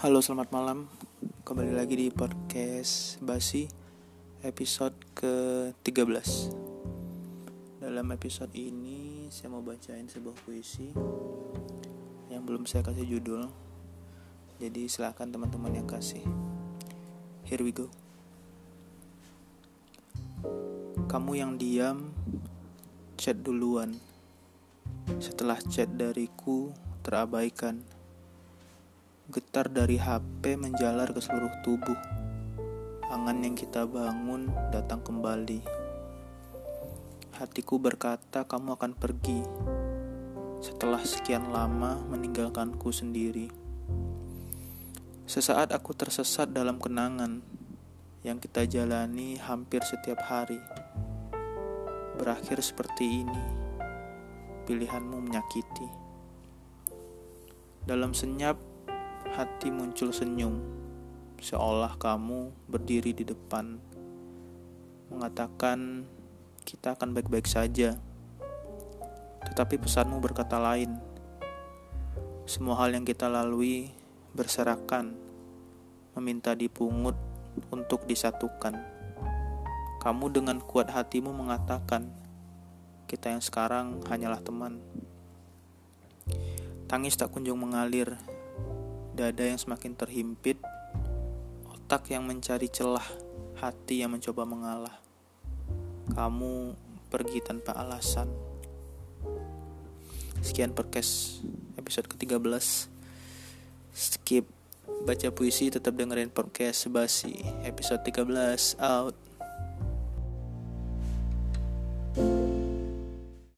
Halo selamat malam. Kembali lagi di podcast Basi Episode ke-13. Dalam episode ini Saya mau bacain sebuah puisi Yang belum saya kasih judul. Jadi silahkan teman-teman yang kasih. Here we go. Kamu yang diam Chat duluan. Setelah chat dariku terabaikan Getar dari HP menjalar ke seluruh tubuh. Angan yang kita bangun datang kembali. Hatiku berkata kamu akan pergi. Setelah sekian lama meninggalkanku sendiri. Sesaat aku tersesat dalam kenangan yang kita jalani hampir setiap hari. Berakhir seperti ini. Pilihanmu menyakiti. Dalam senyap hati muncul senyum, seolah kamu berdiri di depan, mengatakan kita akan baik-baik saja. Tetapi pesanmu berkata lain. Semua hal yang kita lalui berserakan, meminta dipungut untuk disatukan. Kamu dengan kuat hatimu mengatakan, kita yang sekarang hanyalah teman. Tangis tak kunjung mengalir, dada yang semakin terhimpit, otak yang mencari celah, hati yang mencoba mengalah. Kamu pergi tanpa alasan. Sekian podcast episode ke-13. Skip baca puisi tetap dengerin podcast basi episode 13 out.